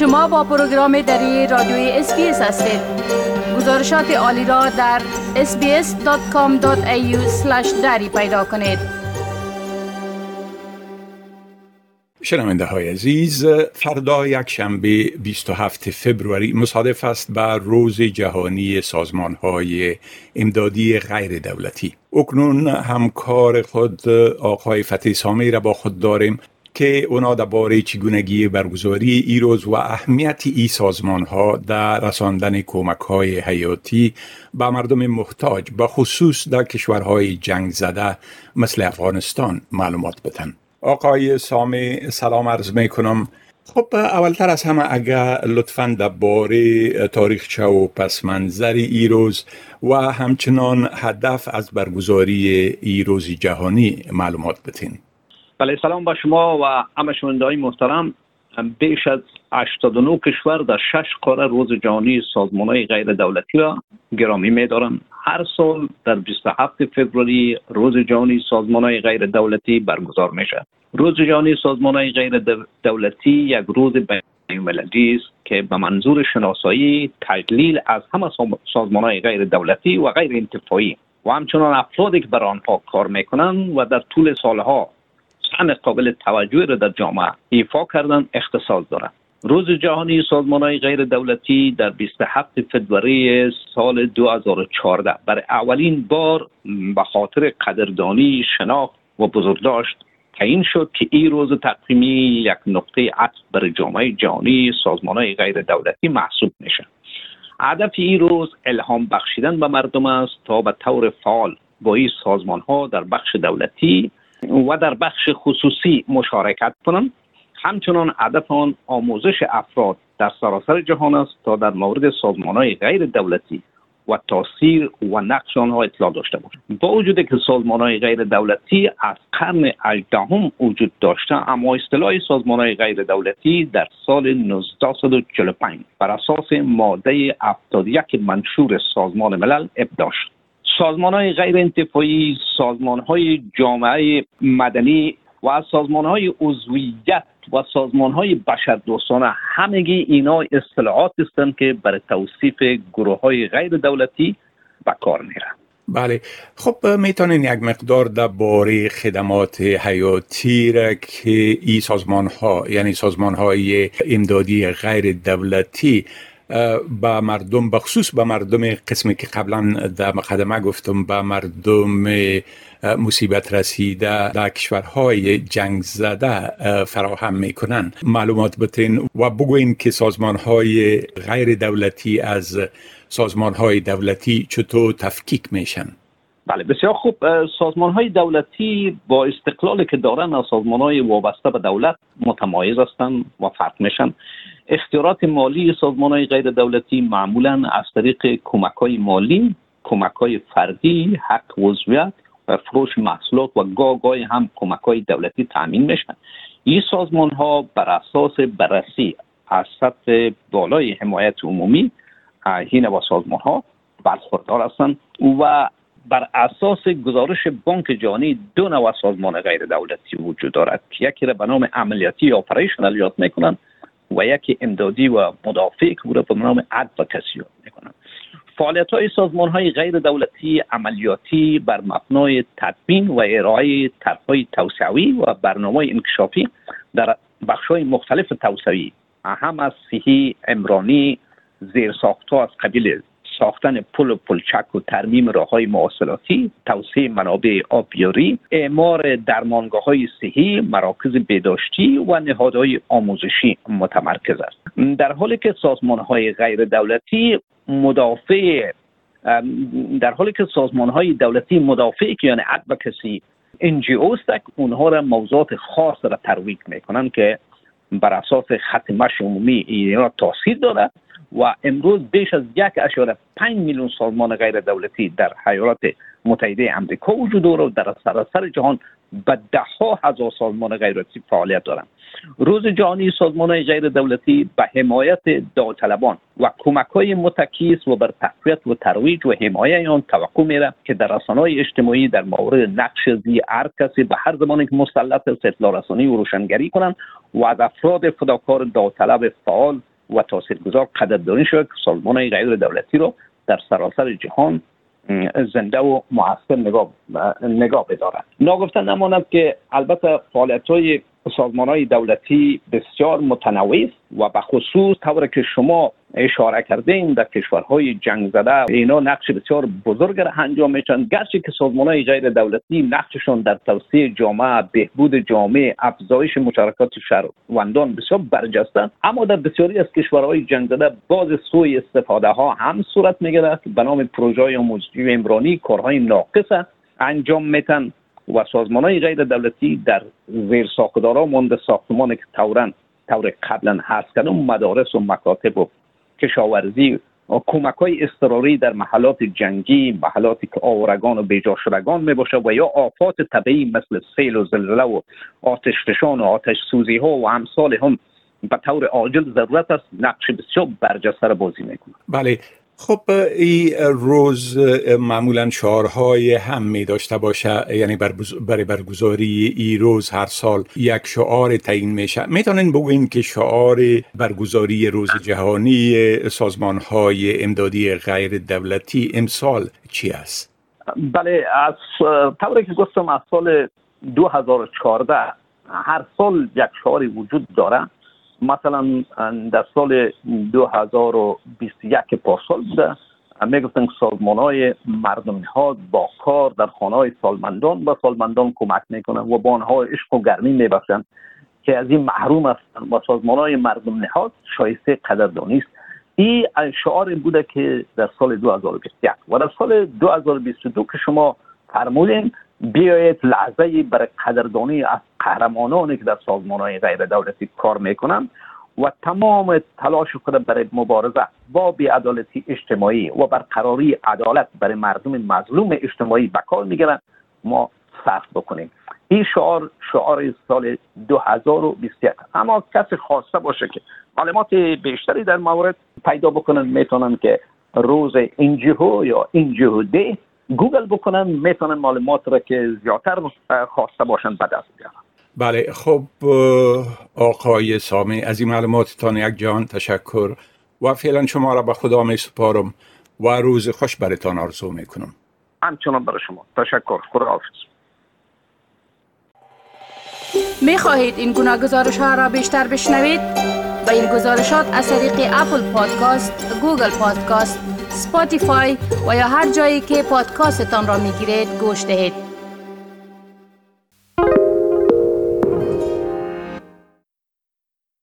شما با پروگرام دری رادیوی SBS هستید. گزارشات عالی را در sbs.com.au دری پیدا کنید. شنونده های عزیز فردا یک شنبه 27 فبروری مصادف است بر روز جهانی سازمان های امدادی غیر دولتی. اکنون همکار خود آقای فتح سامی را با خود داریم. که اونا درباره چگونگی برگزاری ای روز و اهمیت ای سازمان ها در رساندن کمک های حیاتی به مردم محتاج به خصوص در کشورهای جنگ زده مثل افغانستان معلومات بتن آقای سامی سلام عرض می کنم خب اولتر از همه اگر لطفا درباره تاریخچه و پس منظر ای روز و همچنان هدف از برگزاری ای روز جهانی معلومات بتین بله سلام با شما و همه شنونده محترم. بیش از 89 کشور در شش قاره روز جهانی سازمان های غیر دولتی را گرامی می دارند هر سال در 27 فوریه روز جهانی سازمان های غیر دولتی برگزار میشه. روز جهانی سازمان های غیر دولتی یک روز بین‌المللی است که به منظور شناسایی تجلیل از همه سازمان های غیر دولتی و غیر انتفاعی و همچنان افرادی که بر آنها کار می‌کنند و در طول سالها سهم قابل توجه را در جامعه ایفا کردن اختصاص دارد روز جهانی سازمان های غیر دولتی در 27 فوریه سال 2014 برای اولین بار به خاطر قدردانی شناخت و بزرگداشت تعیین شد که این روز تقویمی یک نقطه عطف بر جامعه جهانی سازمان های غیر دولتی محسوب میشه. هدف این روز الهام بخشیدن به مردم است تا به طور فعال با این سازمان ها در بخش دولتی و در بخش خصوصی مشارکت کنند همچنان هدف آن آموزش افراد در سراسر جهان است تا در مورد سازمان های غیر دولتی و تاثیر و نقش آنها اطلاع داشته باشند با وجود که سازمان های غیر دولتی از قرن 18 وجود داشته اما اصطلاح سازمان های غیر دولتی در سال 1945 بر اساس ماده 71 منشور سازمان ملل ابدا شد. سازمان های غیر انتفاعی سازمان های جامعه مدنی و سازمان های عضویت و سازمان های بشر دوستانه همگی اینا اصطلاحات هستند که برای توصیف گروه های غیر دولتی به کار میرن. بله. خب می‌تونین یک مقدار در باره خدمات حیاتی را که این سازمان ها یعنی سازمان های امدادی غیر دولتی به مردم بخصوص به مردم قسمی که قبلا در مقدمه گفتم به مردم مصیبت رسیده در کشورهای جنگ زده فراهم می‌کنن. معلومات بتین و بگوین که سازمان های غیر دولتی از سازمان های دولتی چطور تفکیک میشن. بله بسیار خوب. سازمان های دولتی با استقلالی که دارن از سازمان های وابسته به دولت متمایز هستند و فرق میشن. اختیارات مالی سازمان های غیر دولتی معمولا از طریق کمک های مالی کمک های فردی حق وضویت و فروش محصولات و گاه گاهی هم کمک های دولتی تامین میشن. این سازمان ها بر اساس بررسی از سطح بالای حمایت عمومی این و سازمان ها برخوردار هستند و بر اساس گزارش بانک جهانی دو نوع سازمان غیر دولتی وجود دارد. که یکی را به نام عملیاتی یا اپریشنال یاد می‌کنند و یکی امدادی و مدافع که به نام ادوکسی یاد می‌کنند. فعالیت های سازمان های غیر دولتی عملیاتی بر مبنای تدوین و ارائه طرح های توسعوی و برنامه انکشافی در بخش های مختلف توسعوی اهم از صحی امرانی زیر ها از قبیل ساختن پل و پلچک و ترمیم راه های مواصلاتی توسعه منابع آبیاری اعمار درمانگاه های صحی مراکز بهداشتی و نهادهای آموزشی متمرکز است. در حالی که سازمان های غیر دولتی مدافع در حالی که سازمان های دولتی مدافع که یعنی کسی انجی اوستک اونها را موضوعات خاص را ترویج می‌کنن که بر اساس خط مش عمومی اینا تاثیر داره و امروز بیش از یک اشاره پنج میلیون سازمان غیر دولتی در حیالات متحده امریکا وجود داره و در سراسر جهان به ده ها هزار سازمان غیر دولتی فعالیت دارند روز جهانی سازمان غیر دولتی به حمایت داوطلبان و کمک های متکیس و بر تقویت و ترویج و حمایه آن توقع میره که در رسانه اجتماعی در مورد نقش زی هر کسی به هر زمانی که مسلط است رسانی و روشنگری کنند و از افراد فداکار داوطلب فعال و تاثیرگذار قدردانی شد که سازمان غیر دولتی رو در سراسر جهان زنده و موثر نگاه نگاه بدارد ناگفته نماند که البته فعالیت های سازمان های دولتی بسیار متنوع است و به خصوص طور که شما اشاره کردین در کشورهای جنگ زده. اینا نقش بسیار بزرگ را انجام میشن. گرچه که سازمان های غیر دولتی نقششون در توسعه جامعه بهبود جامعه افزایش مشارکت شهروندان بسیار برجسته اما در بسیاری از کشورهای جنگ زده باز سوی استفاده ها هم صورت می‌گیره. که به نام پروژه های آموزشی کارهای ناقص انجام میتن و سازمان های غیر دولتی در زیر ساختارا مانده ساختمان که طورا طور قبلا هست کردن مدارس و مکاتب و کشاورزی و کمک های اضطراری در محلات جنگی محلاتی که آورگان و بیجا شدگان می باشه و یا آفات طبیعی مثل سیل و زلزله و آتش فشان و آتش سوزی ها و امثال هم به طور عاجل ضرورت است. نقش بسیار برجسته بازی می‌کنه بله. خب این روز معمولا شعارهای هم می داشته باشه. یعنی برای برگزاری ای روز هر سال یک شعار تعیین میشه. می‌تونین بگوین که شعار برگزاری روز جهانی سازمان های امدادی غیر دولتی امسال چی است؟ بله از طوری که گفتم از سال 2014 هر سال یک شعاری وجود داره. مثلا در سال 2021 پارسال بوده. می‌گفتن سازمان های مردم نهاد با کار در خانه های سالمندان و سالمندان کمک می‌کنن و با آنها عشق و گرمی میبخشند که از این محروم هستند و سازمان های مردم نهاد شایسته قدردانی است. این شعار بوده که در سال 2021 و در سال 2022 که شما فرمودین بیایید لحظه برای قدردانی از قهرمانانی که در سازمان های غیر دولتی کار می‌کنن و تمام تلاش خود برای مبارزه با بیعدالتی اجتماعی و برقراری عدالت برای مردم مظلوم اجتماعی به کار می‌گیرن ما صرف بکنیم. این شعار شعار سال 2021 اما کسی خواسته باشه که معلومات بیشتری در مورد پیدا بکنن می‌تونن که روز انجهو یا انجهو دی گوگل بکنن می‌تونن معلومات را که زیادتر خواسته باشن به دست بیارن. بله خب آقای سامی از این معلوماتتان یک جان تشکر و فعلا شما را به خدا می سپارم و روز خوش برتان آرزو می کنم. همچنان برای شما. تشکر. خدا حافظ می خواهید این گونه گزارش ها را بیشتر بشنوید؟ با این گزارشات از طریق Apple Podcast، Google Podcast، Spotify و یا هر جایی که پادکاستتان را می گیرید گوش دهید.